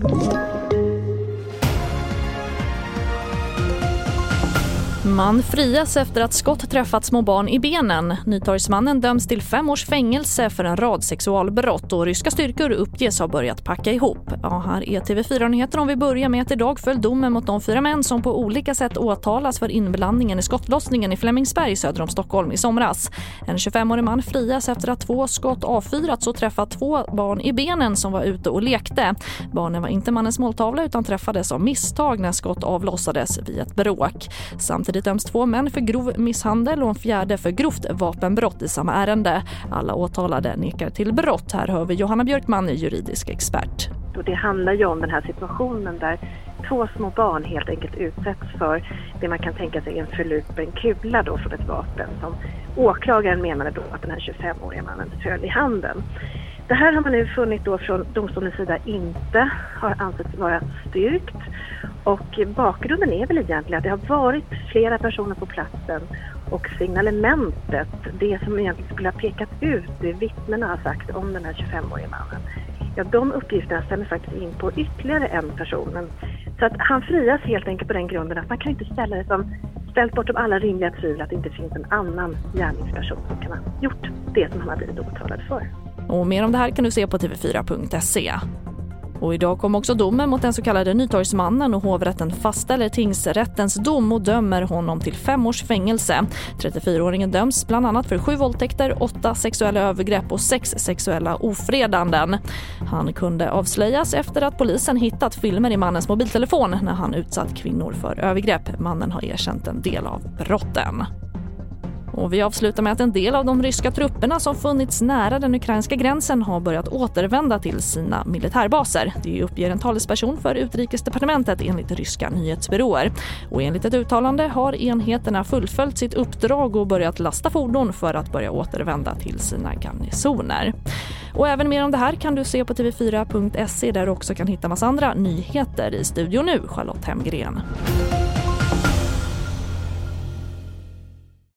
Thank you. Man frias efter att skott träffat små barn i benen. Nytorgsmannen döms till fem års fängelse för en rad sexualbrott och ryska styrkor uppges ha börjat packa ihop. Ja, här är TV4-nyheter om vi börjar med att idag föll domen mot de fyra män som på olika sätt åtalas för inblandningen i skottlossningen i Flemingsberg söder om Stockholm i somras. En 25-årig man frias efter att två skott avfyrats och träffat två barn i benen som var ute och lekte. Barnen var inte mannens måltavla utan träffades av misstag när skott avlossades vid ett bråk. Samtidigt Samtidigt döms två män för grov misshandel och en fjärde för grovt vapenbrott i samma ärende. Alla åtalade nekar till brott. Här hör vi Johanna Björkman, juridisk expert. Och det handlar ju om den här situationen där två små barn helt enkelt utsätts för det man kan tänka sig en förlupen kula då från ett vapen som åklagaren menade då att den här 25-åriga mannen höll i handen. Det här har man nu funnit då från domstolens sida inte har ansetts vara styrkt och bakgrunden är väl egentligen att det har varit flera personer på platsen och signalementet, det som egentligen skulle ha pekat ut det vittnena har sagt om den här 25-årige mannen, ja de uppgifterna stämmer faktiskt in på ytterligare en person. Så att han frias helt enkelt på den grunden att man kan inte ställa det som ställt bortom alla rimliga tvivel att det inte finns en annan gärningsperson som kan ha gjort det som han har blivit åtalad för. Och mer om det här kan du se på tv4.se. Och idag kom också domen mot den så kallade Nytorgsmannen och hovrätten fastställer tingsrättens dom och dömer honom till fem års fängelse. 34-åringen döms bland annat för sju våldtäkter, åtta sexuella övergrepp och sex sexuella ofredanden. Han kunde avslöjas efter att polisen hittat filmer i mannens mobiltelefon när han utsatt kvinnor för övergrepp. Mannen har erkänt en del av brotten. Och vi avslutar med att en del av de ryska trupperna som funnits nära den ukrainska gränsen har börjat återvända till sina militärbaser. Det uppger en talesperson för utrikesdepartementet enligt ryska nyhetsbyråer. Och enligt ett uttalande har enheterna fullföljt sitt uppdrag och börjat lasta fordon för att börja återvända till sina garnisoner. Och även mer om det här kan du se på tv4.se där du också kan hitta massa andra nyheter i studion nu, Charlotte Hemgren.